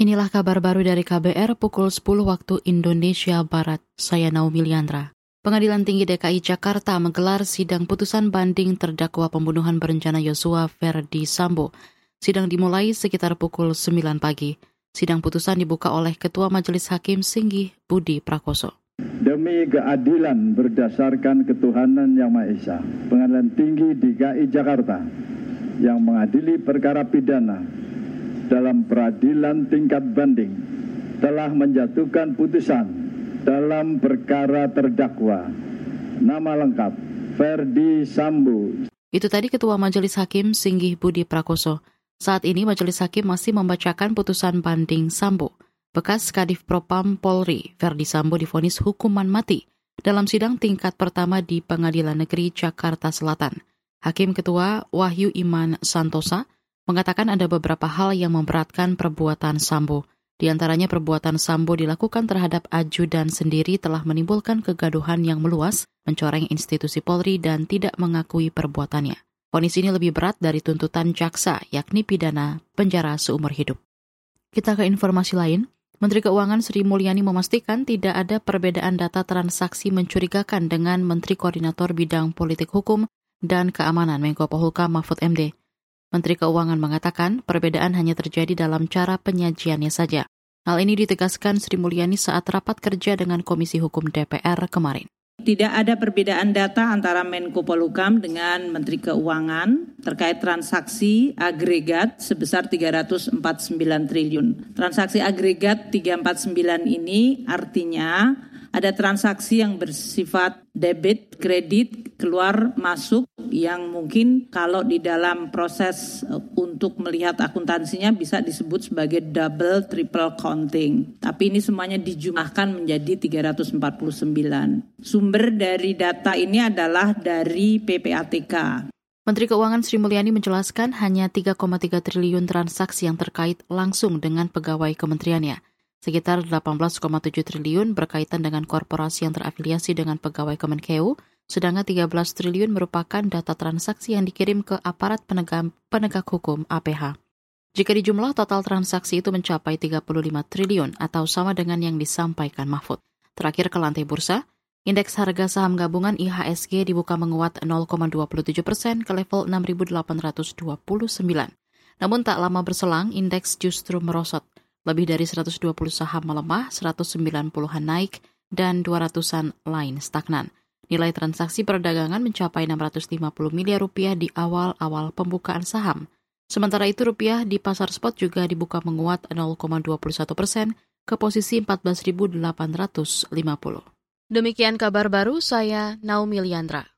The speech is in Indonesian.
Inilah kabar baru dari KBR pukul 10 waktu Indonesia Barat. Saya Naomi Liandra. Pengadilan Tinggi DKI Jakarta menggelar sidang putusan banding terdakwa pembunuhan berencana Yosua Verdi Sambo. Sidang dimulai sekitar pukul 9 pagi. Sidang putusan dibuka oleh Ketua Majelis Hakim Singgih Budi Prakoso. Demi keadilan berdasarkan ketuhanan Yang Maha Esa, Pengadilan Tinggi DKI Jakarta yang mengadili perkara pidana dalam peradilan tingkat banding telah menjatuhkan putusan dalam perkara terdakwa nama lengkap Ferdi Sambo. Itu tadi Ketua Majelis Hakim Singgih Budi Prakoso. Saat ini Majelis Hakim masih membacakan putusan banding Sambo. Bekas Kadif Propam Polri, Ferdi Sambo difonis hukuman mati dalam sidang tingkat pertama di Pengadilan Negeri Jakarta Selatan. Hakim Ketua Wahyu Iman Santosa mengatakan ada beberapa hal yang memberatkan perbuatan Sambo. Di antaranya perbuatan Sambo dilakukan terhadap ajudan sendiri telah menimbulkan kegaduhan yang meluas, mencoreng institusi Polri dan tidak mengakui perbuatannya. Ponis ini lebih berat dari tuntutan jaksa, yakni pidana penjara seumur hidup. Kita ke informasi lain. Menteri Keuangan Sri Mulyani memastikan tidak ada perbedaan data transaksi mencurigakan dengan Menteri Koordinator Bidang Politik Hukum dan Keamanan Menko Polhukam Mahfud MD. Menteri Keuangan mengatakan perbedaan hanya terjadi dalam cara penyajiannya saja. Hal ini ditegaskan Sri Mulyani saat rapat kerja dengan Komisi Hukum DPR kemarin. Tidak ada perbedaan data antara Menko Polhukam dengan Menteri Keuangan terkait transaksi agregat sebesar 349 triliun. Transaksi agregat 349 ini artinya ada transaksi yang bersifat debit, kredit, keluar, masuk yang mungkin kalau di dalam proses eh, untuk melihat akuntansinya bisa disebut sebagai double triple counting. Tapi ini semuanya dijumlahkan menjadi 349. Sumber dari data ini adalah dari PPATK. Menteri Keuangan Sri Mulyani menjelaskan hanya 3,3 triliun transaksi yang terkait langsung dengan pegawai kementeriannya. Sekitar 18,7 triliun berkaitan dengan korporasi yang terafiliasi dengan pegawai Kemenkeu, sedangkan 13 triliun merupakan data transaksi yang dikirim ke aparat penegak, penegak hukum APH. Jika dijumlah total transaksi itu mencapai 35 triliun atau sama dengan yang disampaikan Mahfud. Terakhir ke lantai bursa, indeks harga saham gabungan IHSG dibuka menguat 0,27 persen ke level 6.829. Namun tak lama berselang, indeks justru merosot lebih dari 120 saham melemah, 190-an naik, dan 200-an lain stagnan. Nilai transaksi perdagangan mencapai 650 miliar rupiah di awal-awal pembukaan saham. Sementara itu rupiah di pasar spot juga dibuka menguat 0,21 persen ke posisi 14.850. Demikian kabar baru saya Naomi Liandra.